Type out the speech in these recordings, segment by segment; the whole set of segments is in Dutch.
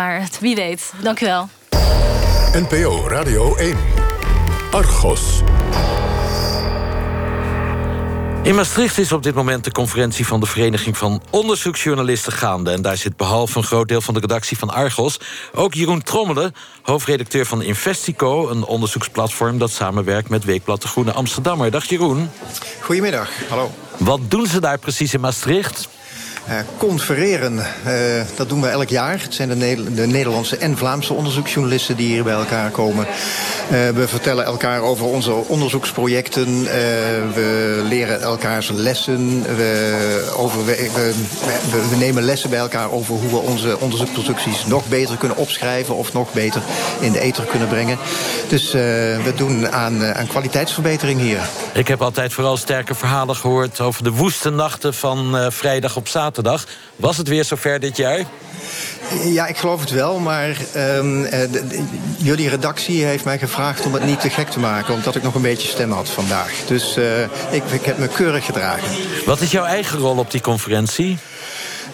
Maar wie weet. Dank u wel. NPO Radio 1. Argos. In Maastricht is op dit moment de conferentie van de Vereniging van Onderzoeksjournalisten gaande. En daar zit behalve een groot deel van de redactie van Argos ook Jeroen Trommelen, hoofdredacteur van Investico, een onderzoeksplatform dat samenwerkt met Weekblad de Groene Amsterdammer. Dag Jeroen. Goedemiddag, hallo. Wat doen ze daar precies in Maastricht? Uh, confereren, uh, dat doen we elk jaar. Het zijn de, ne de, Nederlandse en Vlaamse onderzoeksjournalisten die hier bij elkaar komen. Uh, we vertellen elkaar over onze onderzoeksprojecten. we leren elkaars lessen. We, over, we, nemen lessen bij elkaar over hoe we onze onderzoeksproducties nog beter kunnen opschrijven of nog beter in de ether kunnen brengen. Dus we doen aan, aan kwaliteitsverbetering hier. Ik heb altijd vooral sterke verhalen gehoord over de woeste nachten van vrijdag op zaterdag zaterdag. Was het weer zover dit jaar? Ja, ik geloof het wel, maar um, de, jullie redactie heeft mij gevraagd om het niet te gek te maken, omdat ik nog een beetje stem had vandaag. Dus uh, ik, ik heb me keurig gedragen. Wat is jouw eigen rol op die conferentie?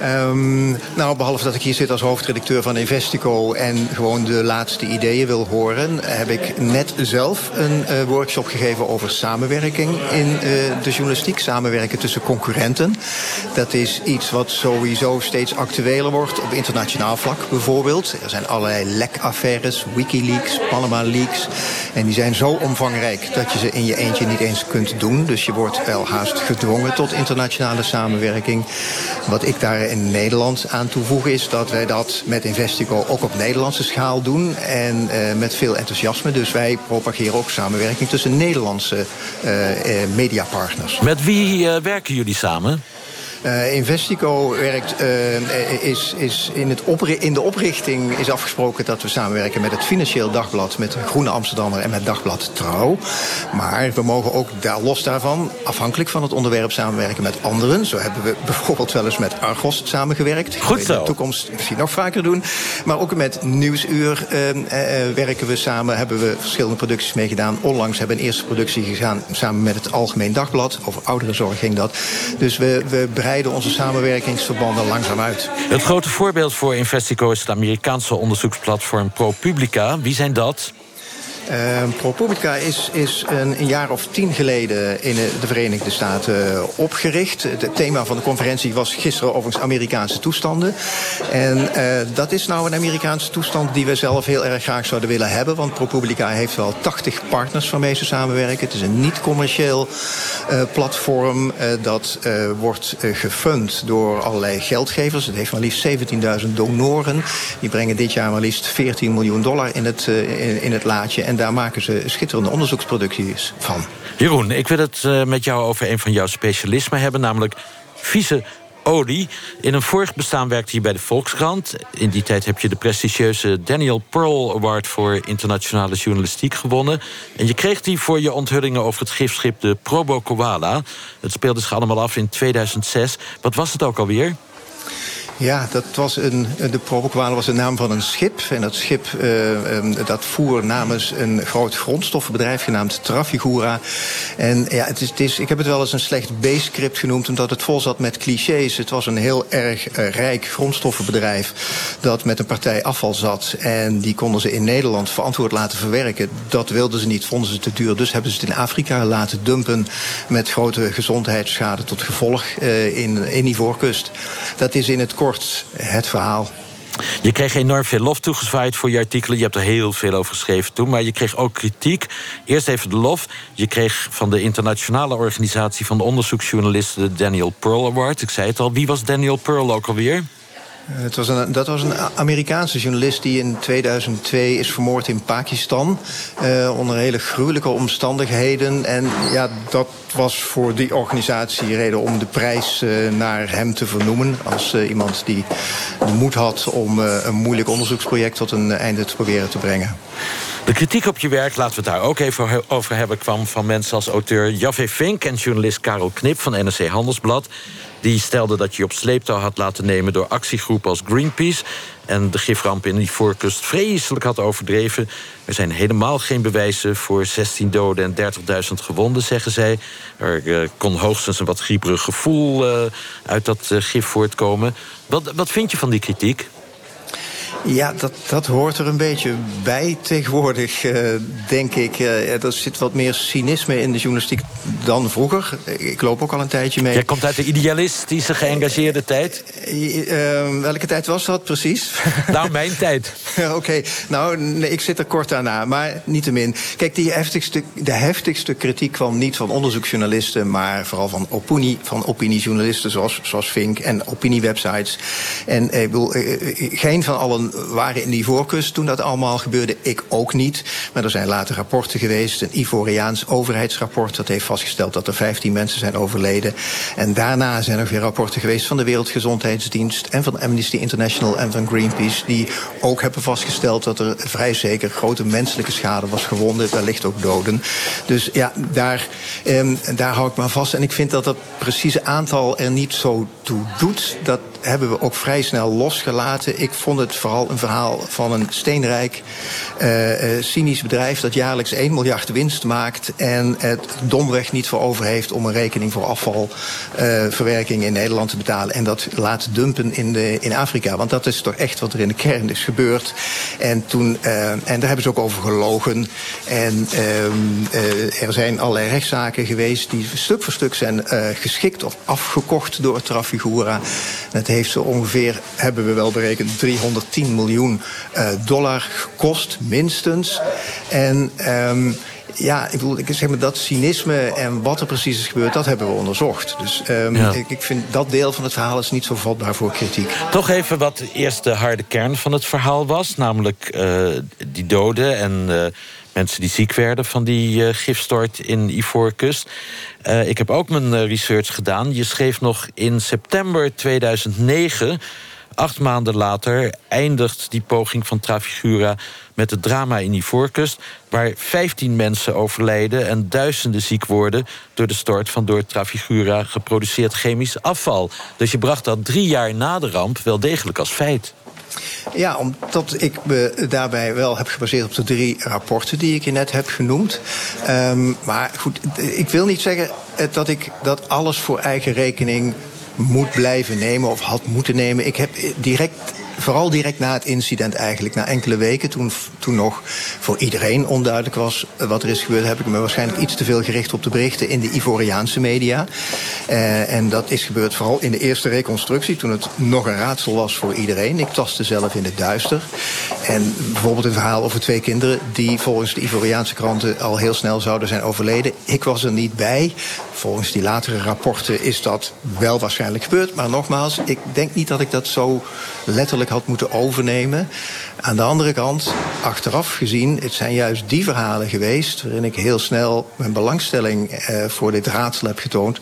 Um, nou, behalve dat ik hier zit als hoofdredacteur van Investico... en gewoon de laatste ideeën wil horen... heb ik net zelf een uh, workshop gegeven over samenwerking in uh, de journalistiek. Samenwerken tussen concurrenten. Dat is iets wat sowieso steeds actueler wordt op internationaal vlak bijvoorbeeld. Er zijn allerlei lekaffaires, Wikileaks, Panama Leaks. En die zijn zo omvangrijk dat je ze in je eentje niet eens kunt doen. Dus je wordt wel haast gedwongen tot internationale samenwerking. Wat ik daar in Nederland aan toevoegen is dat wij dat met Investico ook op Nederlandse schaal doen. En uh, met veel enthousiasme. Dus wij propageren ook samenwerking tussen Nederlandse uh, uh, mediapartners. Met wie werken jullie samen? Uh, Investico werkt, uh, is, is in, het in de oprichting is afgesproken dat we samenwerken met het Financieel Dagblad, met Groene Amsterdammer en met Dagblad Trouw. Maar we mogen ook daar, los daarvan, afhankelijk van het onderwerp, samenwerken met anderen. Zo hebben we bijvoorbeeld wel eens met Argos samengewerkt. Goed zo. In de toekomst misschien nog vaker doen. Maar ook met Nieuwsuur uh, werken we samen, hebben we verschillende producties meegedaan. Onlangs hebben we een eerste productie gegaan samen met het Algemeen Dagblad. Over ouderenzorg ging dat. Dus we, we breiden onze samenwerkingsverbanden langzaam uit. Het grote voorbeeld voor Investico is het Amerikaanse onderzoeksplatform ProPublica. Wie zijn dat? Uh, ProPublica is, is een, een, jaar of tien geleden in de Verenigde Staten opgericht. Het thema van de conferentie was gisteren overigens Amerikaanse toestanden. En uh, dat is nou een Amerikaanse toestand die we zelf heel erg graag zouden willen hebben. Want ProPublica heeft wel 80 partners waarmee ze samenwerken. Het is een niet-commercieel uh, platform dat wordt gefund door allerlei geldgevers. Het heeft maar liefst 17.000 donoren. Die brengen dit jaar maar liefst 14 miljoen dollar in het, in, in het laadje. En daar maken ze schitterende onderzoeksproducties van. Jeroen, ik wil het uh, met jou over een van jouw specialismen hebben, namelijk vieze olie. In een vorig bestaan werkte je bij de Volkskrant. In die tijd heb je de prestigieuze Daniel Pearl Award voor internationale journalistiek gewonnen. En je kreeg die voor je onthullingen over het gifschip de Probo Koala. Het speelde zich allemaal af in 2006. Wat was het ook alweer? Ja, dat was een, de Probokwale was de naam van een schip. En dat schip uh, dat voer namens een groot grondstoffenbedrijf genaamd Trafigura. En ja, het is, het is, ik heb het wel eens een slecht B-script genoemd... omdat het vol zat met clichés. Het was een heel erg uh, rijk grondstoffenbedrijf... dat met een partij afval zat. En die konden ze in Nederland verantwoord laten verwerken. Dat wilden ze niet, vonden ze te duur. Dus hebben ze het in Afrika laten dumpen... met grote gezondheidsschade tot gevolg uh, in, in Ivoorkust. Dat is in het kort het verhaal. Je kreeg enorm veel lof toegezwaaid voor je artikelen. Je hebt er heel veel over geschreven toen. Maar je kreeg ook kritiek. Eerst even de lof. Je kreeg van de internationale organisatie van de onderzoeksjournalisten... de Daniel Pearl Award. Ik zei het al. Wie was Daniel Pearl ook alweer? Het was een, dat was een Amerikaanse journalist die in 2002 is vermoord in Pakistan. Uh, onder hele gruwelijke omstandigheden. En ja, dat was voor die organisatie reden om de prijs uh, naar hem te vernoemen. Als iemand die de moed had om een moeilijk onderzoeksproject tot een einde te proberen te brengen. De kritiek op je werk, laten we het daar ook even over hebben... kwam van mensen als auteur Jaffe Vink en journalist Karel Knip van NRC Handelsblad. Die stelde dat je op sleeptouw had laten nemen door actiegroepen als Greenpeace. En de giframp in die voorkust vreselijk had overdreven. Er zijn helemaal geen bewijzen voor 16 doden en 30.000 gewonden, zeggen zij. Er uh, kon hoogstens een wat grieperig gevoel uh, uit dat uh, gif voortkomen. Wat, wat vind je van die kritiek? Ja, dat, dat hoort er een beetje bij tegenwoordig, uh, denk ik. Uh, er zit wat meer cynisme in de journalistiek dan vroeger. Ik loop ook al een tijdje mee. Jij komt uit de idealistische, geëngageerde tijd? Uh, welke tijd was dat precies? Nou, mijn tijd. Oké, okay. nou, nee, ik zit er kort aan na, maar niettemin. Kijk, die heftigste, de heftigste kritiek kwam niet van onderzoeksjournalisten... maar vooral van, opinie, van opiniejournalisten zoals, zoals Fink en opiniewebsites. En ik bedoel, geen van allen waren in die voorkust toen dat allemaal gebeurde. Ik ook niet. Maar er zijn later rapporten geweest. Een Ivoriaans overheidsrapport dat heeft vastgesteld dat er 15 mensen zijn overleden. En daarna zijn er weer rapporten geweest van de Wereldgezondheidsdienst en van Amnesty International en van Greenpeace. Die ook hebben vastgesteld dat er vrij zeker grote menselijke schade was gewonden. Wellicht ook doden. Dus ja, daar, eh, daar hou ik maar vast. En ik vind dat dat precieze aantal er niet zo toe doet. Dat hebben we ook vrij snel losgelaten. Ik vond het vooral een verhaal van een steenrijk, uh, uh, cynisch bedrijf... dat jaarlijks 1 miljard winst maakt... en het domweg niet voor over heeft om een rekening voor afvalverwerking uh, in Nederland te betalen... en dat laat dumpen in, de, in Afrika. Want dat is toch echt wat er in de kern is gebeurd. En, toen, en daar hebben ze ook over gelogen. En ehm, er zijn allerlei rechtszaken geweest... die stuk voor stuk zijn geschikt of afgekocht door Trafigura. Heeft zo ongeveer, hebben we wel berekend, 310 miljoen uh, dollar gekost, minstens. En um, ja, ik bedoel, ik zeg maar, dat cynisme en wat er precies is gebeurd, dat hebben we onderzocht. Dus um, ja. ik, ik, vind dat deel van het verhaal is niet zo vatbaar voor kritiek. Toch even wat eerst de harde kern van het verhaal was, namelijk uh, die doden en uh, mensen die ziek werden van die uh, gifstort in Ivoorkust. Uh, ik heb ook mijn uh, research gedaan. Je schreef nog in september 2009... Acht maanden later eindigt die poging van Trafigura met het drama in Ivoorkust... waar 15 mensen overlijden en duizenden ziek worden... door de stort van door Trafigura geproduceerd chemisch afval. Dus je bracht dat drie jaar na de ramp wel degelijk als feit. Ja, omdat ik me daarbij wel heb gebaseerd op de drie rapporten die ik je net heb genoemd. Um, maar goed, ik wil niet zeggen dat ik dat alles voor eigen rekening moet blijven nemen of had moeten nemen. Ik heb direct vooral direct na het incident eigenlijk, na enkele weken, toen, toen nog voor iedereen onduidelijk was wat er is gebeurd, heb ik me waarschijnlijk iets te veel gericht op de berichten in de Ivoriaanse media. Uh, en dat is gebeurd vooral in de eerste reconstructie, toen het nog een raadsel was voor iedereen. Ik tastte zelf in het duister. En bijvoorbeeld een verhaal over twee kinderen die volgens de Ivoriaanse kranten al heel snel zouden zijn overleden. Ik was er niet bij. Volgens die latere rapporten is dat wel waarschijnlijk gebeurd. Maar nogmaals, ik denk niet dat ik dat zo letterlijk had moeten overnemen. Aan de andere kant, achteraf gezien, het zijn juist die verhalen geweest... waarin ik heel snel mijn belangstelling eh, voor dit raadsel heb getoond...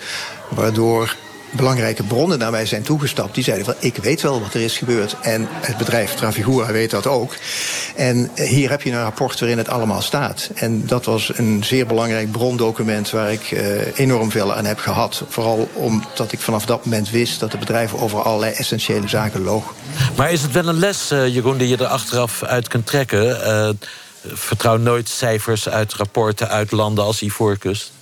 waardoor belangrijke bronnen naar mij zijn toegestapt. Die zeiden van, ik weet wel wat er is gebeurd. En het bedrijf Trafigura weet dat ook. En hier heb je een rapport waarin het allemaal staat. En dat was een zeer belangrijk brondocument... waar ik uh, enorm veel aan heb gehad. Vooral omdat ik vanaf dat moment wist... dat het bedrijf over allerlei essentiële zaken loog. Maar is het wel een les, uh, Jeroen, die je er achteraf uit kunt trekken? Uh, vertrouw nooit cijfers uit rapporten uit landen als Ivoorkust.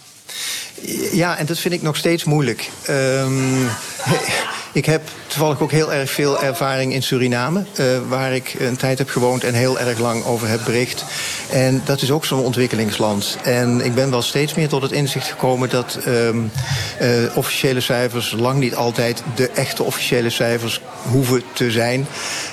Ja, en dat vind ik nog steeds moeilijk. Um, ik heb toevallig ook heel erg veel ervaring in Suriname... Uh, waar ik een tijd heb gewoond en heel erg lang over heb bericht. En dat is ook zo'n ontwikkelingsland. En ik ben wel steeds meer tot het inzicht gekomen... dat um, uh, officiële cijfers lang niet altijd de echte officiële cijfers hoeven te zijn.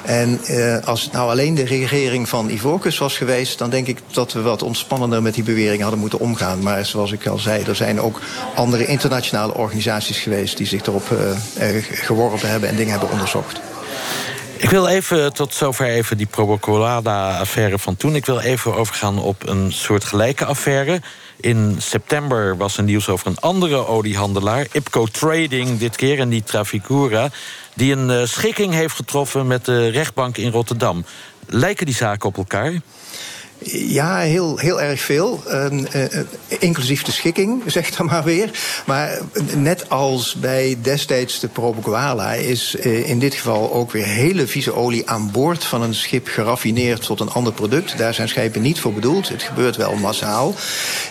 En uh, als het nou alleen de regering van Ivoorkust was geweest... dan denk ik dat we wat ontspannender met die bewering hadden moeten omgaan. Maar zoals ik al zei, er zijn ook andere internationale organisaties geweest... die zich erop geworpen hebben en dingen hebben onderzocht. Ik wil even tot zover even die Probocolada-affaire van toen. Ik wil even overgaan op een soort gelijke affaire. In september was er nieuws over een andere oliehandelaar... IPCO Trading dit keer, en die Trafigura... die een uh, schikking heeft getroffen met de rechtbank in Rotterdam. Lijken die zaken op elkaar? Ja, heel, heel erg veel. Uh, inclusief de schikking, zeg dan maar weer. Maar net als bij destijds de Proboguala is uh, in dit geval ook weer hele vieze olie aan boord van een schip geraffineerd tot een ander product. Daar zijn schepen niet voor bedoeld. Het gebeurt wel massaal.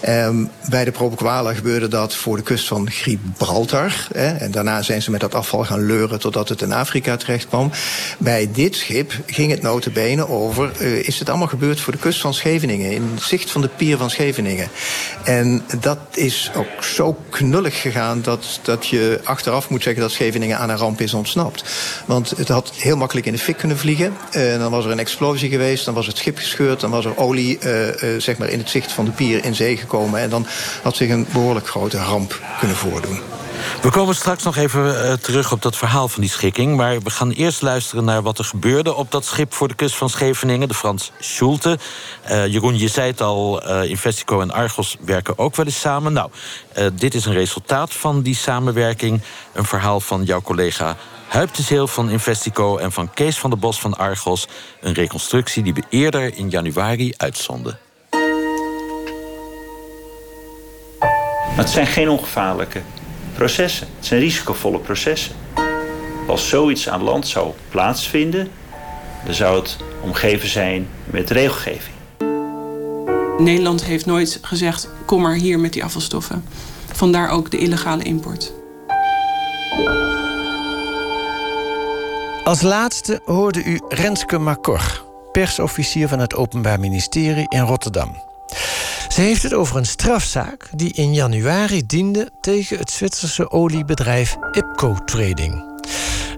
Um, bij de Proboguala gebeurde dat voor de kust van Gibraltar. Hè, en daarna zijn ze met dat afval gaan leuren totdat het in Afrika terecht kwam. Bij dit schip ging het notabene over... Is het allemaal gebeurd voor de kust van Scheveningen. In zicht van de pier van Scheveningen. En dat is ook zo knullig gegaan dat, dat je achteraf moet zeggen dat Scheveningen aan een ramp is ontsnapt. Want het had heel makkelijk in de fik kunnen vliegen. En dan was er een explosie geweest, dan was het schip gescheurd, dan was er olie uh, uh, zeg maar in het zicht van de pier in zee gekomen. En dan had zich een behoorlijk grote ramp kunnen voordoen. We komen straks nog even uh, terug op dat verhaal van die schikking. Maar we gaan eerst luisteren naar wat er gebeurde op dat schip voor de kust van Scheveningen, de Frans Schulte. Uh, Jeroen, je zei het al, uh, Investico en Argos werken ook wel eens samen. Nou, dit is een resultaat van die samenwerking. Een verhaal van jouw collega Huip de Zeel van Investico en van Kees van der Bos van Argos. Een reconstructie die we eerder in januari uitzonden. Het zijn geen ongevaarlijke processen. Het zijn risicovolle processen. Als zoiets aan land zou plaatsvinden, dan zou het omgeven zijn met regelgeving. Nederland heeft nooit gezegd: kom maar hier met die afvalstoffen. Vandaar ook de illegale import. Als laatste hoorde u Renske Macor, persofficier van het Openbaar Ministerie in Rotterdam. Ze heeft het over een strafzaak die in januari diende tegen het Zwitserse oliebedrijf IPCO Trading.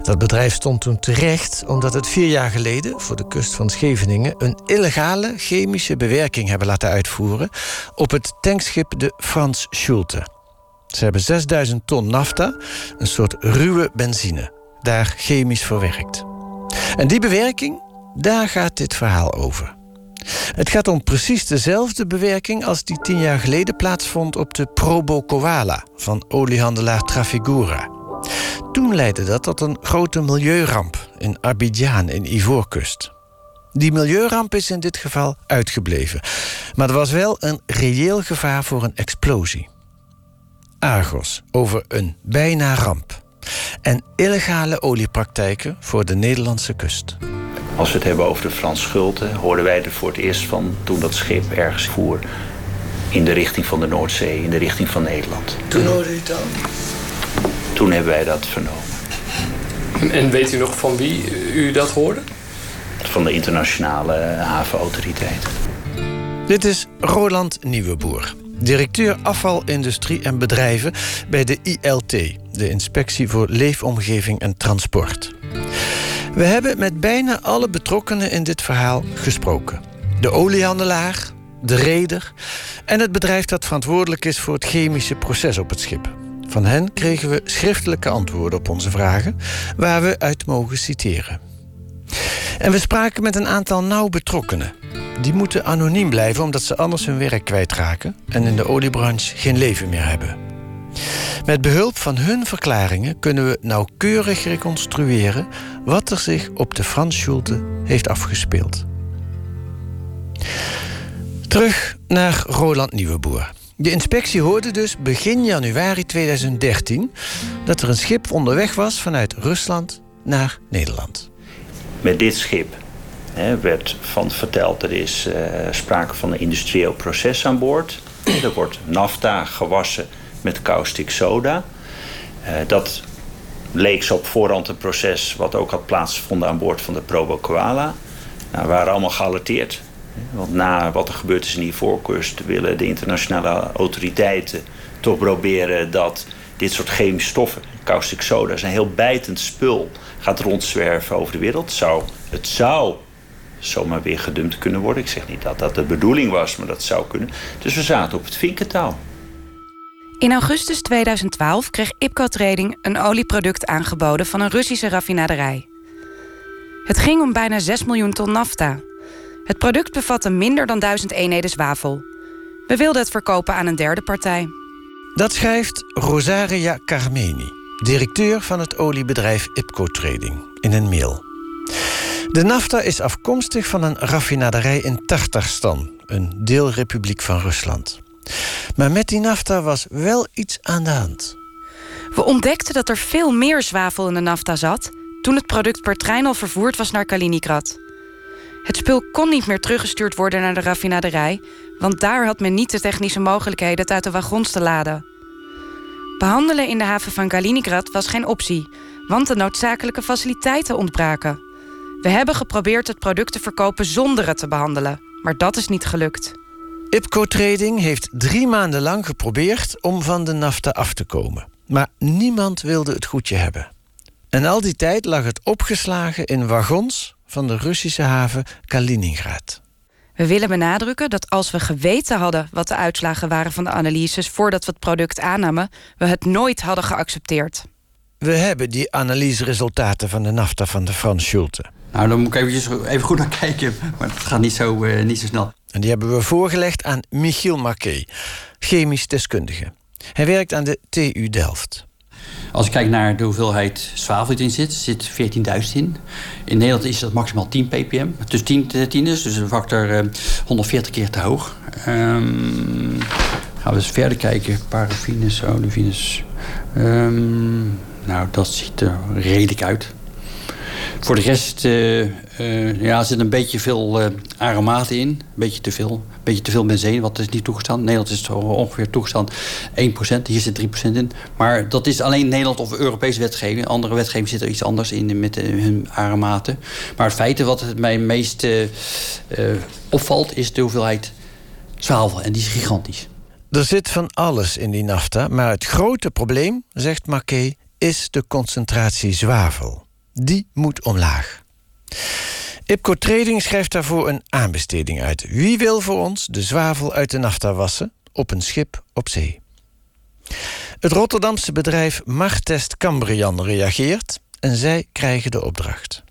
Dat bedrijf stond toen terecht omdat het vier jaar geleden voor de kust van Scheveningen een illegale chemische bewerking hebben laten uitvoeren op het tankschip de Frans Schulte. Ze hebben 6000 ton nafta, een soort ruwe benzine, daar chemisch verwerkt. En die bewerking, daar gaat dit verhaal over. Het gaat om precies dezelfde bewerking als die tien jaar geleden plaatsvond op de Probo Koala van oliehandelaar Trafigura. Toen leidde dat tot een grote milieuramp in Abidjan in Ivoorkust. Die milieuramp is in dit geval uitgebleven, maar er was wel een reëel gevaar voor een explosie. Argos over een bijna ramp en illegale oliepraktijken voor de Nederlandse kust. Als we het hebben over de Frans Schulte, hoorden wij er voor het eerst van toen dat schip ergens voer in de richting van de Noordzee, in de richting van Nederland. Toen hoorde u het dan? Toen hebben wij dat vernomen. En, en weet u nog van wie u dat hoorde? Van de internationale havenautoriteit. Dit is Roland Nieuweboer, directeur afvalindustrie en bedrijven bij de ILT, de Inspectie voor Leefomgeving en Transport. We hebben met bijna alle betrokkenen in dit verhaal gesproken. De oliehandelaar, de reder en het bedrijf dat verantwoordelijk is voor het chemische proces op het schip. Van hen kregen we schriftelijke antwoorden op onze vragen, waar we uit mogen citeren. En we spraken met een aantal nauw betrokkenen. Die moeten anoniem blijven omdat ze anders hun werk kwijtraken en in de oliebranche geen leven meer hebben. Met behulp van hun verklaringen kunnen we nauwkeurig reconstrueren wat er zich op de Frans Schulte heeft afgespeeld. Terug naar Roland Nieuweboer. De inspectie hoorde dus begin januari 2013 dat er een schip onderweg was vanuit Rusland naar Nederland. Met dit schip hè, werd van verteld er is uh, sprake van een industrieel proces aan boord. Er wordt nafta gewassen met caustic soda. Uh, dat leek zo op voorhand een proces wat ook had plaatsgevonden aan boord van de Probo Koala. Nou, we waren allemaal gealerteerd. Want na wat er gebeurd is in die voorkust willen de internationale autoriteiten toch proberen dat dit soort chemische stoffen, caustic soda, is een heel bijtend spul, gaat rondzwerven over de wereld. Zou, het zou zomaar weer gedumpt kunnen worden. Ik zeg niet dat dat de bedoeling was, maar dat zou kunnen. Dus we zaten op het vinkentaal. In augustus 2012 kreeg IPCO Trading een olieproduct aangeboden van een Russische raffinaderij. Het ging om bijna 6 miljoen ton nafta. Het product bevatte minder dan 1000 eenheden zwavel. We wilden het verkopen aan een derde partij. Dat schrijft Rosaria Carmeni, directeur van het oliebedrijf IPCO Trading, in een mail. De nafta is afkomstig van een raffinaderij in Tatarstan, een deelrepubliek van Rusland. Maar met die nafta was wel iets aan de hand. We ontdekten dat er veel meer zwavel in de nafta zat toen het product per trein al vervoerd was naar Kaliningrad. Het spul kon niet meer teruggestuurd worden naar de raffinaderij, want daar had men niet de technische mogelijkheden het uit de wagons te laden. Behandelen in de haven van Kaliningrad was geen optie, want de noodzakelijke faciliteiten ontbraken. We hebben geprobeerd het product te verkopen zonder het te behandelen, maar dat is niet gelukt. IPCO Trading heeft drie maanden lang geprobeerd om van de nafta af te komen. Maar niemand wilde het goedje hebben. En al die tijd lag het opgeslagen in wagons van de Russische haven Kaliningrad. We willen benadrukken dat als we geweten hadden wat de uitslagen waren van de analyses voordat we het product aannamen, we het nooit hadden geaccepteerd. We hebben die analyseresultaten van de nafta van de Frans Schulte. Nou, dan moet ik eventjes even goed naar kijken, maar het gaat niet zo, uh, niet zo snel. En die hebben we voorgelegd aan Michiel Marquet, chemisch deskundige. Hij werkt aan de TU Delft. Als ik kijk naar de hoeveelheid zwavel die erin zit, zit 14.000 in. In Nederland is dat maximaal 10 ppm. Dus 10, 10 is, dus een factor uh, 140 keer te hoog. Um, gaan we eens verder kijken. Paraffines, olefines. Um, nou, dat ziet er redelijk uit. Voor de rest uh, uh, ja, zit een beetje veel uh, aromaten in. Een beetje te veel. Een beetje te veel benzine, wat is niet toegestaan. Nederland is ongeveer toegestaan 1%. Hier zit 3% in. Maar dat is alleen Nederland of Europese wetgeving. Andere wetgeving zit er iets anders in met hun aromaten. Maar het feit wat het mij meest opvalt... is de hoeveelheid zwavel. En die is gigantisch. Er zit van alles in die nafta. Maar het grote probleem, zegt Marquet, is de concentratie zwavel. Die moet omlaag. IPCO Trading schrijft daarvoor een aanbesteding uit. Wie wil voor ons de zwavel uit de nafta wassen op een schip op zee? Het Rotterdamse bedrijf Martest Cambrian reageert en zij krijgen de opdracht.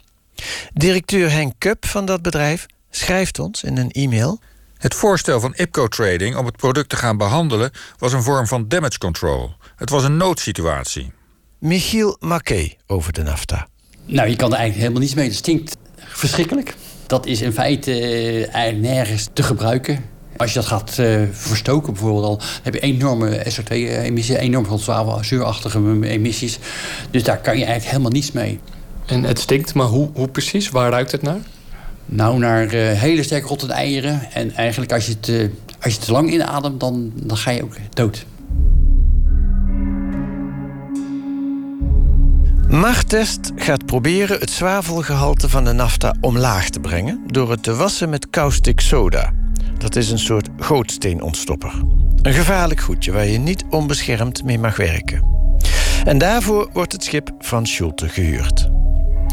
Directeur Henk Kup van dat bedrijf schrijft ons in een e-mail. Het voorstel van IPCO Trading om het product te gaan behandelen was een vorm van damage control. Het was een noodsituatie. Michiel Mackey over de nafta. Nou, je kan er eigenlijk helemaal niets mee. Het stinkt verschrikkelijk. Dat is in feite uh, eigenlijk nergens te gebruiken. Als je dat gaat uh, verstoken bijvoorbeeld, dan heb je enorme SO2-emissies, enorm veel zuurachtige emissies. Dus daar kan je eigenlijk helemaal niets mee. En het stinkt, maar hoe, hoe precies? Waar ruikt het naar? Nou, naar uh, hele sterk rottende eieren. En eigenlijk als je het, uh, als je te lang inademt, dan, dan ga je ook dood. Martest gaat proberen het zwavelgehalte van de nafta omlaag te brengen door het te wassen met caustic soda. Dat is een soort gootsteenontstopper. Een gevaarlijk goedje waar je niet onbeschermd mee mag werken. En daarvoor wordt het schip van Schulte gehuurd.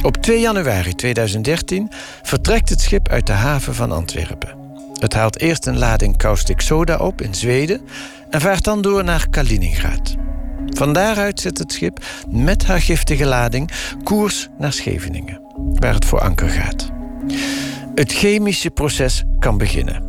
Op 2 januari 2013 vertrekt het schip uit de haven van Antwerpen. Het haalt eerst een lading caustic soda op in Zweden en vaart dan door naar Kaliningrad. Van daaruit zet het schip met haar giftige lading koers naar Scheveningen, waar het voor anker gaat. Het chemische proces kan beginnen.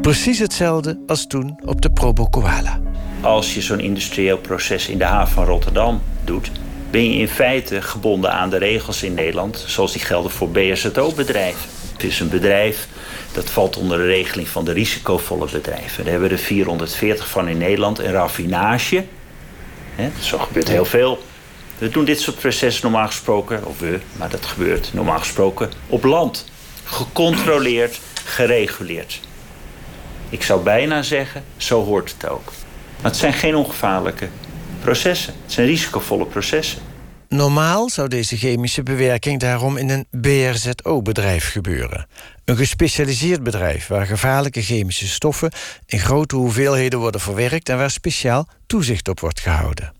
Precies hetzelfde als toen op de Probo Koala. Als je zo'n industrieel proces in de haven van Rotterdam doet, ben je in feite gebonden aan de regels in Nederland, zoals die gelden voor BSZO-bedrijven. Het is een bedrijf dat valt onder de regeling van de risicovolle bedrijven. Daar hebben we er 440 van in Nederland. Een raffinage He, zo gebeurt heel veel. We doen dit soort processen normaal gesproken, of we, maar dat gebeurt normaal gesproken op land. Gecontroleerd, gereguleerd. Ik zou bijna zeggen, zo hoort het ook. Maar het zijn geen ongevaarlijke processen. Het zijn risicovolle processen. Normaal zou deze chemische bewerking daarom in een BRZO-bedrijf gebeuren. Een gespecialiseerd bedrijf waar gevaarlijke chemische stoffen in grote hoeveelheden worden verwerkt en waar speciaal toezicht op wordt gehouden.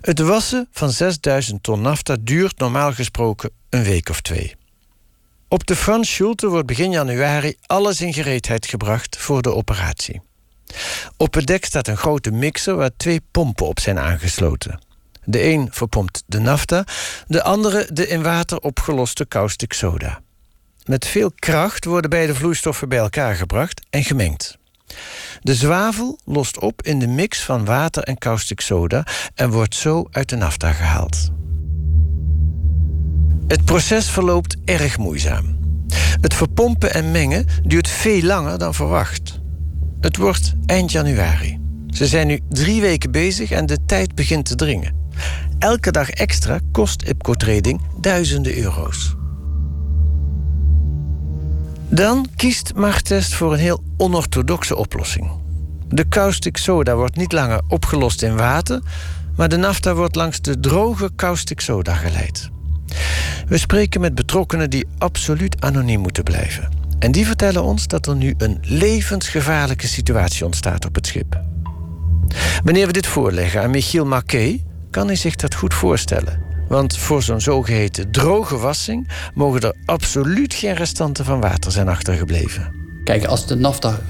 Het wassen van 6000 ton nafta duurt normaal gesproken een week of twee. Op de Frans Schulte wordt begin januari alles in gereedheid gebracht voor de operatie. Op het dek staat een grote mixer waar twee pompen op zijn aangesloten. De een verpompt de nafta, de andere de in water opgeloste caustic soda. Met veel kracht worden beide vloeistoffen bij elkaar gebracht en gemengd. De zwavel lost op in de mix van water en caustic soda en wordt zo uit de nafta gehaald. Het proces verloopt erg moeizaam. Het verpompen en mengen duurt veel langer dan verwacht. Het wordt eind januari. Ze zijn nu drie weken bezig en de tijd begint te dringen. Elke dag extra kost IPCO Trading duizenden euro's. Dan kiest Martest voor een heel onorthodoxe oplossing. De caustic soda wordt niet langer opgelost in water, maar de nafta wordt langs de droge caustic soda geleid. We spreken met betrokkenen die absoluut anoniem moeten blijven. En die vertellen ons dat er nu een levensgevaarlijke situatie ontstaat op het schip. Wanneer we dit voorleggen aan Michiel Marquet, kan hij zich dat goed voorstellen. Want voor zo'n zogeheten droge wassing mogen er absoluut geen restanten van water zijn achtergebleven. Kijk, als de nafta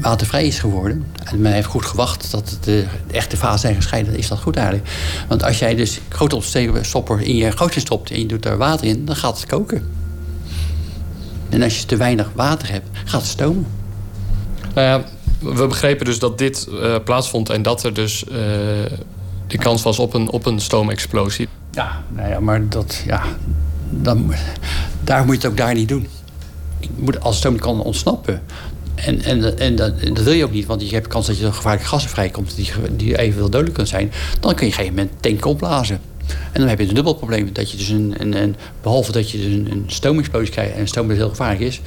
watervrij is geworden... en men heeft goed gewacht dat de echte fasen zijn gescheiden... is dat goed eigenlijk. Want als jij dus grote stopper in je gootje stopt... en je doet daar water in, dan gaat het koken. En als je te weinig water hebt, gaat het stomen. Nou ja, we begrepen dus dat dit uh, plaatsvond... en dat er dus uh, de kans was op een, op een stoomexplosie. Ja, nou ja, maar dat... Ja, dan, daar moet je het ook daar niet doen. Moet, als stoom kan ontsnappen, en, en, en, dat, dat, wil je ook niet, want je hebt kans dat je er gevaarlijke gassen vrijkomt die, die evenveel dodelijk kunnen zijn. Dan kun je op een gegeven moment tanken opblazen. En dan heb je een dubbel probleem. Dat je dus een, een, behalve dat je dus een, een stoomexplosie krijgt, en stoom dat heel gevaarlijk is,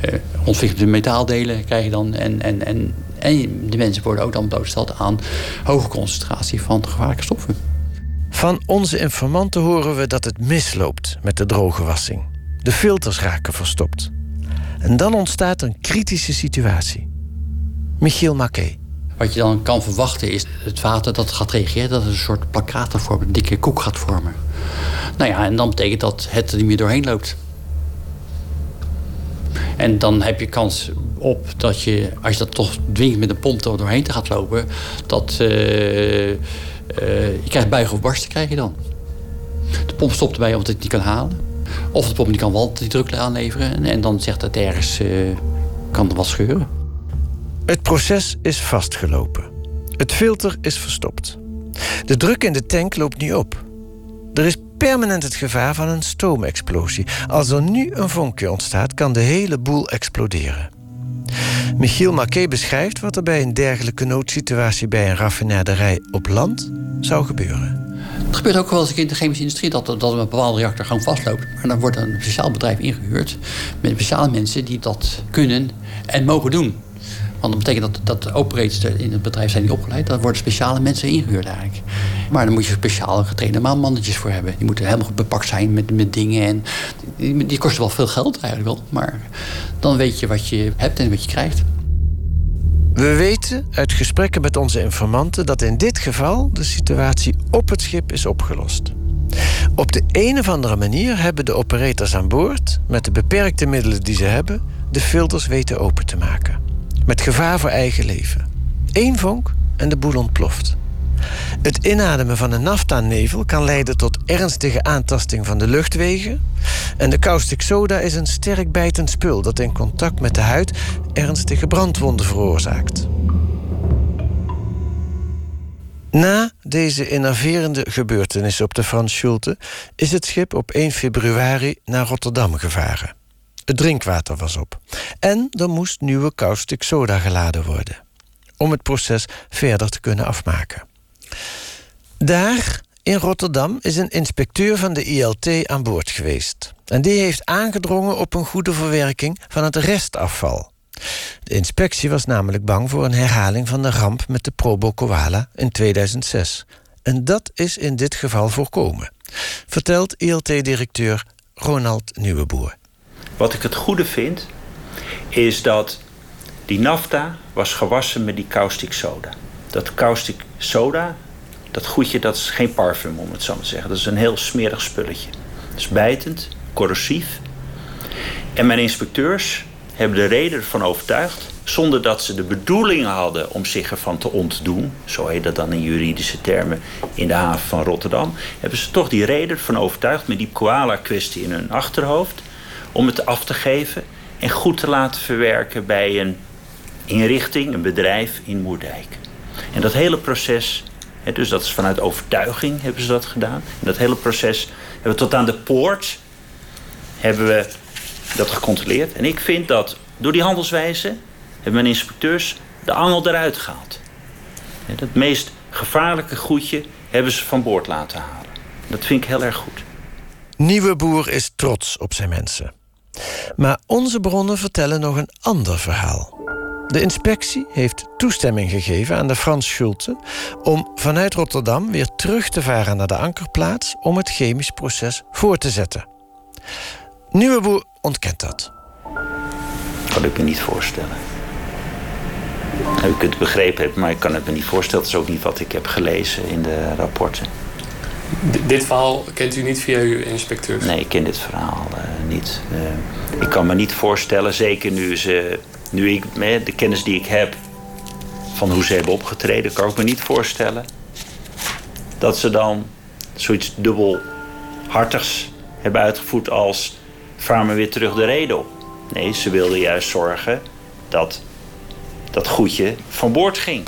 eh, ontwikkelde metaaldelen krijg je dan. En, en, en, en de mensen worden ook dan blootgesteld aan hoge concentratie van gevaarlijke stoffen. Van onze informanten horen we dat het misloopt met de droge wassing. De filters raken verstopt. En dan ontstaat een kritische situatie. Michiel Maquet. Wat je dan kan verwachten is het water dat gaat reageren... dat het een soort plakkaten vormt, een dikke koek gaat vormen. Nou ja, en dan betekent dat het er niet meer doorheen loopt. En dan heb je kans op dat je, als je dat toch dwingt met een pomp er doorheen te gaat lopen... dat uh, uh, je krijgt buigen of barsten krijg je dan. De pomp stopt erbij omdat het niet kan halen. Of de pomp die kan wel die druk aanleveren. En, en dan zegt het ergens, uh, kan er wat scheuren. Het proces is vastgelopen. Het filter is verstopt. De druk in de tank loopt niet op. Er is permanent het gevaar van een stoomexplosie. Als er nu een vonkje ontstaat, kan de hele boel exploderen. Michiel Marquet beschrijft wat er bij een dergelijke noodsituatie bij een raffinaderij op land zou gebeuren. Het gebeurt ook wel eens in de chemische industrie dat, dat een bepaalde reactor gewoon vastloopt. Maar dan wordt een speciaal bedrijf ingehuurd met speciale mensen die dat kunnen en mogen doen. Want dat betekent dat, dat operators in het bedrijf zijn niet opgeleid. Daar worden speciale mensen ingehuurd eigenlijk. Maar dan moet je speciaal getrainde maanmannetjes voor hebben. Die moeten helemaal bepakt zijn met, met dingen. En die, die kosten wel veel geld eigenlijk wel. Maar dan weet je wat je hebt en wat je krijgt. We weten uit gesprekken met onze informanten dat in dit geval de situatie op het schip is opgelost. Op de een of andere manier hebben de operators aan boord, met de beperkte middelen die ze hebben, de filters weten open te maken. Met gevaar voor eigen leven. Eén vonk en de boel ontploft. Het inademen van een nafta-nevel kan leiden tot ernstige aantasting van de luchtwegen. En de caustic soda is een sterk bijtend spul dat in contact met de huid ernstige brandwonden veroorzaakt. Na deze innoverende gebeurtenissen op de Frans Schulte is het schip op 1 februari naar Rotterdam gevaren. Het drinkwater was op. En er moest nieuwe caustic soda geladen worden. Om het proces verder te kunnen afmaken. Daar in Rotterdam is een inspecteur van de ILT aan boord geweest. En die heeft aangedrongen op een goede verwerking van het restafval. De inspectie was namelijk bang voor een herhaling van de ramp met de Probo Koala in 2006. En dat is in dit geval voorkomen, vertelt ILT-directeur Ronald Nieuweboer. Wat ik het goede vind, is dat die nafta was gewassen met die caustic soda. Dat caustic soda, dat goedje, dat is geen parfum om het zo te zeggen. Dat is een heel smerig spulletje. Het is bijtend, corrosief. En mijn inspecteurs hebben de reden ervan overtuigd, zonder dat ze de bedoeling hadden om zich ervan te ontdoen, zo heet dat dan in juridische termen in de haven van Rotterdam, hebben ze toch die reden ervan overtuigd met die koala-kwestie in hun achterhoofd, om het af te geven en goed te laten verwerken bij een inrichting, een bedrijf in Moerdijk. En dat hele proces, dus dat is vanuit overtuiging hebben ze dat gedaan. En dat hele proces hebben we tot aan de poort hebben we dat gecontroleerd. En ik vind dat door die handelswijze hebben mijn inspecteurs de angel eruit gehaald. Het meest gevaarlijke goedje hebben ze van boord laten halen. Dat vind ik heel erg goed. Nieuwe Boer is trots op zijn mensen. Maar onze bronnen vertellen nog een ander verhaal. De inspectie heeft toestemming gegeven aan de Frans Schulte om vanuit Rotterdam weer terug te varen naar de ankerplaats om het chemisch proces voor te zetten. Nieuwe Boer ontkent dat. Kan ik me niet voorstellen. Nou, u kunt het begrepen hebben, maar ik kan het me niet voorstellen. Dat is ook niet wat ik heb gelezen in de rapporten. Dit verhaal kent u niet via uw inspecteur? Nee, ik ken dit verhaal uh, niet. Uh, ik kan me niet voorstellen, zeker nu, ze, nu ik de kennis die ik heb van hoe ze hebben opgetreden, kan ik me niet voorstellen dat ze dan zoiets dubbelhartigs hebben uitgevoerd als vaar weer terug de reden op. Nee, ze wilden juist zorgen dat dat goedje van boord ging.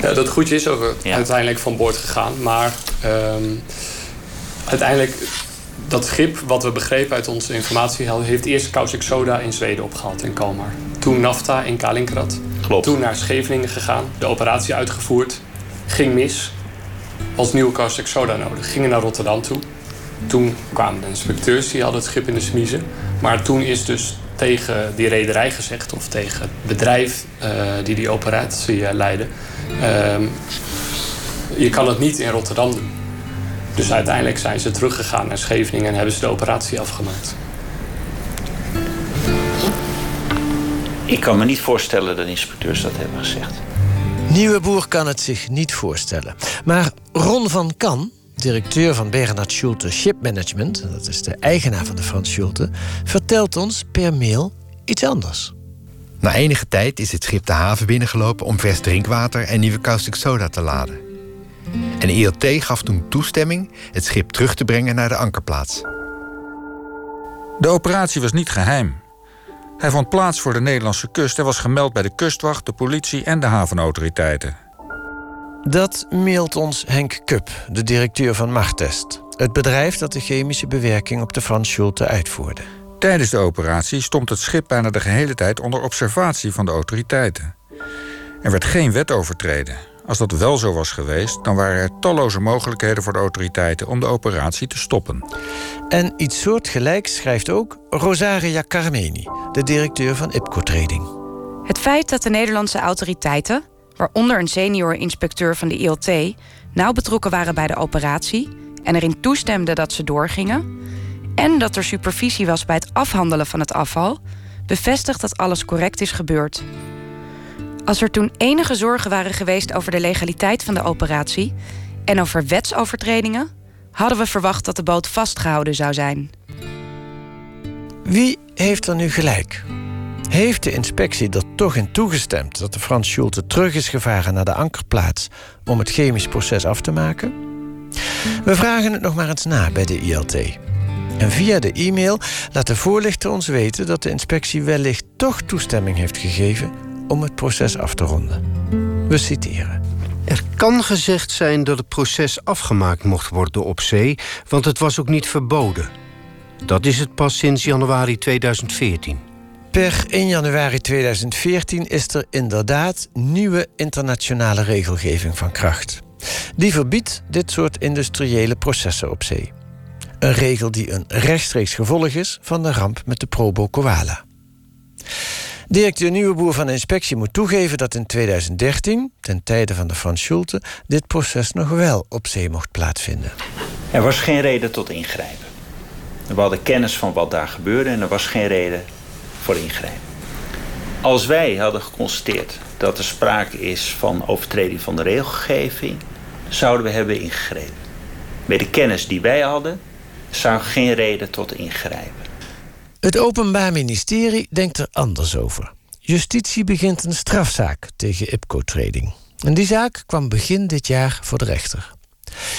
Ja, dat goedje is ook uiteindelijk van boord gegaan. Maar um, uiteindelijk, dat schip, wat we begrepen uit onze informatie, heeft eerst caustic soda in Zweden opgehaald in Kalmar. Toen nafta in Kaliningrad. Klopt. Toen naar Scheveningen gegaan, de operatie uitgevoerd. Ging mis. Was nieuwe caustic soda nodig. Gingen naar Rotterdam toe. Toen kwamen de inspecteurs, die hadden het schip in de smiezen. Maar toen is dus tegen die rederij gezegd, of tegen het bedrijf uh, die die operatie uh, leidde. Uh, je kan het niet in Rotterdam doen. Dus uiteindelijk zijn ze teruggegaan naar Scheveningen en hebben ze de operatie afgemaakt. Ik kan me niet voorstellen dat inspecteurs dat hebben gezegd. Nieuwe Boer kan het zich niet voorstellen. Maar Ron van Kan, directeur van Bernhard Schulte Ship Management, dat is de eigenaar van de Frans Schulte, vertelt ons per mail iets anders. Na enige tijd is het schip de haven binnengelopen om vers drinkwater en nieuwe caustic soda te laden. En ILT gaf toen toestemming het schip terug te brengen naar de ankerplaats. De operatie was niet geheim. Hij vond plaats voor de Nederlandse kust en was gemeld bij de kustwacht, de politie en de havenautoriteiten. Dat mailt ons Henk Kup, de directeur van Martest. Het bedrijf dat de chemische bewerking op de Frans Schulte uitvoerde. Tijdens de operatie stond het schip bijna de gehele tijd onder observatie van de autoriteiten. Er werd geen wet overtreden. Als dat wel zo was geweest, dan waren er talloze mogelijkheden voor de autoriteiten om de operatie te stoppen. En iets soortgelijks schrijft ook Rosaria Carmeni, de directeur van IPCO Trading. Het feit dat de Nederlandse autoriteiten, waaronder een senior inspecteur van de ILT, nauw betrokken waren bij de operatie en erin toestemden dat ze doorgingen, en dat er supervisie was bij het afhandelen van het afval, bevestigt dat alles correct is gebeurd. Als er toen enige zorgen waren geweest over de legaliteit van de operatie en over wetsovertredingen, hadden we verwacht dat de boot vastgehouden zou zijn. Wie heeft er nu gelijk? Heeft de inspectie er toch in toegestemd dat de Frans Schulte terug is gevaren naar de ankerplaats om het chemisch proces af te maken? We vragen het nog maar eens na bij de ILT. En via de e-mail laat de voorlichter ons weten dat de inspectie wellicht toch toestemming heeft gegeven om het proces af te ronden. We citeren. Er kan gezegd zijn dat het proces afgemaakt mocht worden op zee, want het was ook niet verboden. Dat is het pas sinds januari 2014. Per 1 januari 2014 is er inderdaad nieuwe internationale regelgeving van kracht. Die verbiedt dit soort industriële processen op zee. Een regel die een rechtstreeks gevolg is van de ramp met de Probo Koala. Directeur Nieuweboer van de inspectie moet toegeven dat in 2013, ten tijde van de Frans Schulte, dit proces nog wel op zee mocht plaatsvinden. Er was geen reden tot ingrijpen. We hadden kennis van wat daar gebeurde en er was geen reden voor ingrijpen. Als wij hadden geconstateerd dat er sprake is van overtreding van de regelgeving, zouden we hebben ingegrepen. Met de kennis die wij hadden, zou geen reden tot ingrijpen. Het Openbaar Ministerie denkt er anders over. Justitie begint een strafzaak tegen IPCO Trading. En die zaak kwam begin dit jaar voor de rechter.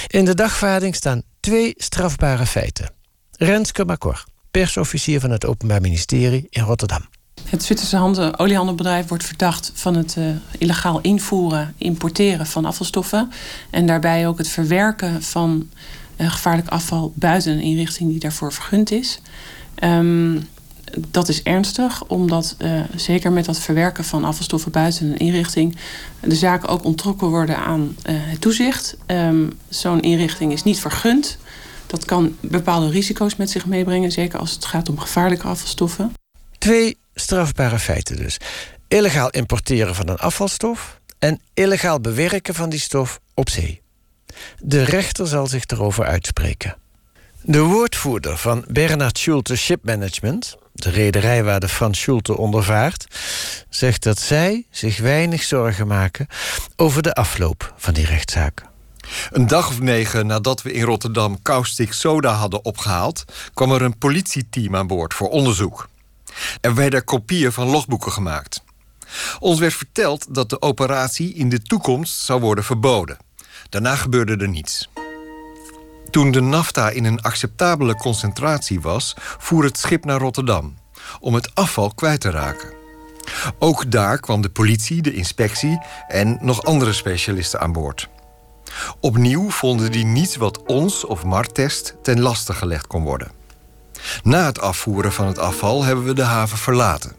In de dagvaarding staan twee strafbare feiten. Renske Macor, persofficier van het Openbaar Ministerie in Rotterdam. Het Zwitserse oliehandelbedrijf wordt verdacht van het uh, illegaal invoeren, importeren van afvalstoffen. En daarbij ook het verwerken van gevaarlijk afval buiten een inrichting die daarvoor vergund is. Ehm, dat is ernstig, omdat uh, zeker met dat verwerken van afvalstoffen buiten een inrichting de zaken ook ontrokken worden aan uh, het toezicht. Um, Zo'n inrichting is niet vergund. Dat kan bepaalde risico's met zich meebrengen, zeker als het gaat om gevaarlijke afvalstoffen. Twee strafbare feiten dus. Illegaal importeren van een afvalstof en illegaal bewerken van die stof op zee. De rechter zal zich erover uitspreken. De woordvoerder van Bernard Schulte Shipmanagement, de rederij waar de Frans Schulte ondervaart, zegt dat zij zich weinig zorgen maken over de afloop van die rechtszaak. Een dag of negen nadat we in Rotterdam caustic soda hadden opgehaald, kwam er een politieteam aan boord voor onderzoek. Er werden kopieën van logboeken gemaakt. Ons werd verteld dat de operatie in de toekomst zou worden verboden. Daarna gebeurde er niets. Toen de nafta in een acceptabele concentratie was, voer het schip naar Rotterdam om het afval kwijt te raken. Ook daar kwam de politie, de inspectie en nog andere specialisten aan boord. Opnieuw vonden die niets wat ons of Martest ten laste gelegd kon worden. Na het afvoeren van het afval hebben we de haven verlaten.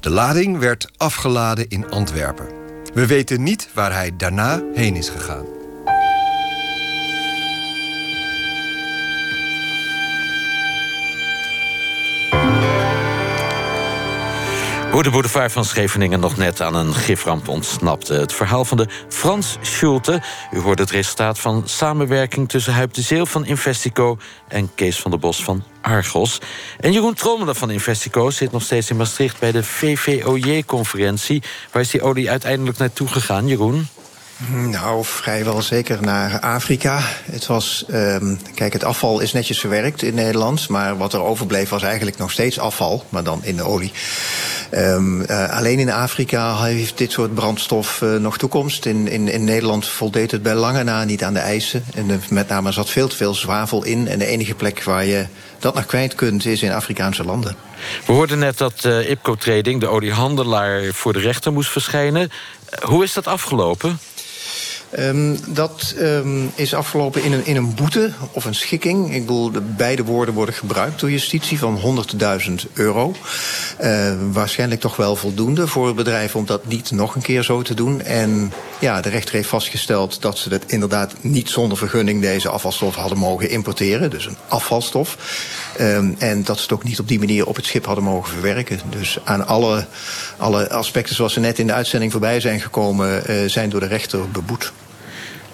De lading werd afgeladen in Antwerpen. We weten niet waar hij daarna heen is gegaan. Hoe de boulevard van Scheveningen nog net aan een giframp ontsnapte. Het verhaal van de Frans Schulte. U hoort het resultaat van samenwerking tussen Huip de Zeel van Investico... en Kees van der Bos van Argos. En Jeroen Trommelen van Investico zit nog steeds in Maastricht... bij de VVOJ-conferentie. Waar is die olie uiteindelijk naartoe gegaan, Jeroen? Nou, vrijwel zeker naar Afrika. Het was, um, kijk, het afval is netjes verwerkt in Nederland, maar wat er overbleef was eigenlijk nog steeds afval, maar dan in de olie. Um, uh, alleen in Afrika heeft dit soort brandstof uh, nog toekomst. In, in, in Nederland voldeed het bij lange na niet aan de eisen. En de, met name zat veel te veel zwavel in. En de enige plek waar je dat nog kwijt kunt is in Afrikaanse landen. We hoorden net dat IPCO Trading, de oliehandelaar, voor de rechter moest verschijnen. hoe is dat afgelopen? Um, dat um, is afgelopen in een, in een boete of een schikking. Ik bedoel, de beide woorden worden gebruikt door justitie van 100.000 euro. Uh, waarschijnlijk toch wel voldoende voor het bedrijf om dat niet nog een keer zo te doen. En ja, de rechter heeft vastgesteld dat ze het inderdaad niet zonder vergunning deze afvalstof hadden mogen importeren. Dus een afvalstof. Um, en dat ze het ook niet op die manier op het schip hadden mogen verwerken. Dus aan alle, alle aspecten zoals ze net in de uitzending voorbij zijn gekomen, uh, zijn door de rechter beboet.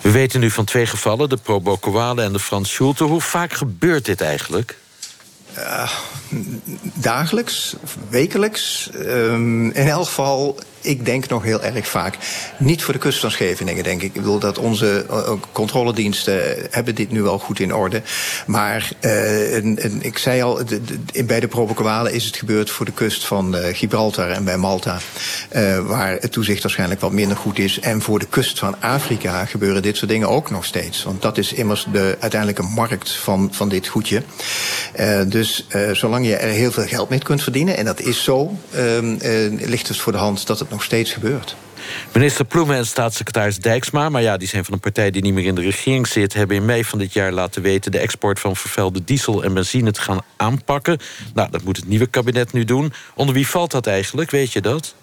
We weten nu van twee gevallen, de Pro Bocoale en de Frans Schulte. Hoe vaak gebeurt dit eigenlijk? Uh, dagelijks, wekelijks. Um, in elk geval ik denk nog heel erg vaak. Niet voor de kust van Scheveningen, denk ik. Ik bedoel dat onze uh, controlediensten hebben dit nu wel goed in orde. Maar en, ik zei al, bij de Provoquale is het gebeurd voor de kust van Gibraltar en bij Malta. waar het toezicht waarschijnlijk wat minder goed is. En voor de kust van Afrika gebeuren dit soort dingen ook nog steeds. Want dat is immers de uiteindelijke markt van, van dit goedje. dus zolang je er heel veel geld mee kunt verdienen, en dat is zo, ligt het voor de hand dat het nog steeds gebeurt. Minister Ploemen en staatssecretaris Dijksma... maar ja, die zijn van een partij die niet meer in de regering zit... hebben in mei van dit jaar laten weten... de export van vervuilde diesel en benzine te gaan aanpakken. Nou, dat moet het nieuwe kabinet nu doen. Onder wie valt dat eigenlijk, weet je dat?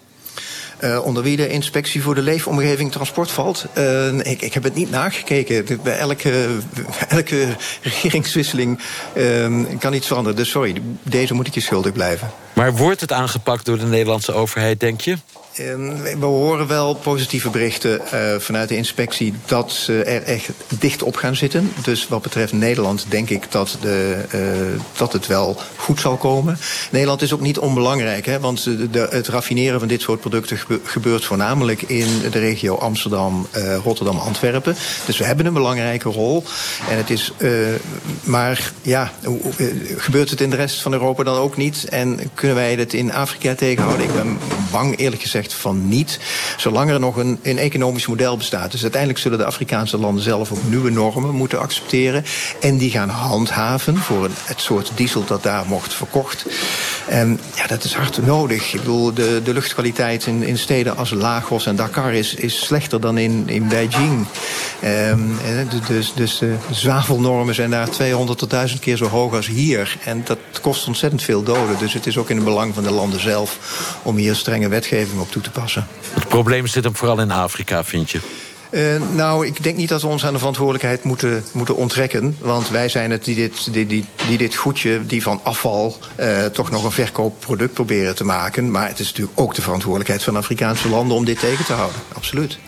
Uh, onder wie de inspectie voor de leefomgeving transport valt. Uh, ik, ik heb het niet nagekeken. Bij elke, elke regeringswisseling uh, kan iets veranderen. Dus sorry, deze moet ik je schuldig blijven. Maar wordt het aangepakt door de Nederlandse overheid, denk je? We horen wel positieve berichten uh, vanuit de inspectie dat ze er echt dicht op gaan zitten. Dus wat betreft Nederland denk ik dat, de, uh, dat het wel goed zal komen. Nederland is ook niet onbelangrijk, hè, want het raffineren van dit soort producten gebeurt voornamelijk in de regio Amsterdam, uh, Rotterdam, Antwerpen. Dus we hebben een belangrijke rol. En het is, maar ja, gebeurt het in de rest van Europa dan ook niet? En kunnen wij het in Afrika tegenhouden? Ik ben bang eerlijk gezegd van niet, zolang er nog een, een economisch model bestaat. Dus uiteindelijk zullen de Afrikaanse landen zelf ook nieuwe normen moeten accepteren. En die gaan handhaven voor een, het soort diesel dat daar mocht verkocht En ja, dat is hard nodig. Ik bedoel, de, de luchtkwaliteit in, in steden als Lagos en Dakar is, is slechter dan in, in Beijing. Ehm, dus, dus de zwavelnormen zijn daar 200 tot 1000 keer zo hoog als hier. En dat kost ontzettend veel doden. Dus het is ook in het belang van de landen zelf om hier strenge wetgeving op toe te passen. Het probleem zit hem vooral in Afrika, vind je? Uh, nou, ik denk niet dat we ons aan de verantwoordelijkheid moeten, moeten onttrekken. Want wij zijn het die dit, die, die, die dit goedje, die van afval, uh, toch nog een verkoopproduct proberen te maken. Maar het is natuurlijk ook de verantwoordelijkheid van Afrikaanse landen om dit tegen te houden. Absoluut.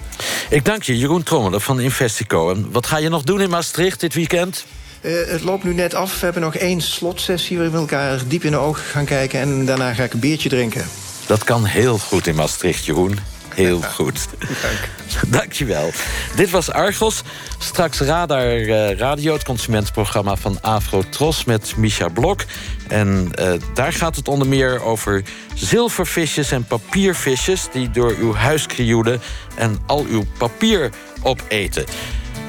Ik dank je, Jeroen Trommelen van Investico. En wat ga je nog doen in Maastricht dit weekend? Uh, het loopt nu net af. We hebben nog één slotsessie waar we elkaar diep in de ogen gaan kijken. En daarna ga ik een biertje drinken. Dat kan heel goed in Maastricht, Jeroen. Heel goed. Dank. Dankjewel. Dit was Argos. Straks Radar uh, Radio, het consumentenprogramma van Afro Tros met Misha Blok. En uh, daar gaat het onder meer over zilvervisjes en papiervisjes... die door uw huis krioelen en al uw papier opeten.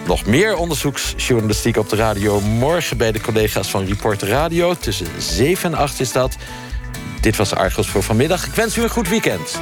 Nog meer onderzoeksjournalistiek op de radio morgen bij de collega's van Reporter Radio. Tussen 7 en 8 is dat. Dit was Argos voor vanmiddag. Ik wens u een goed weekend.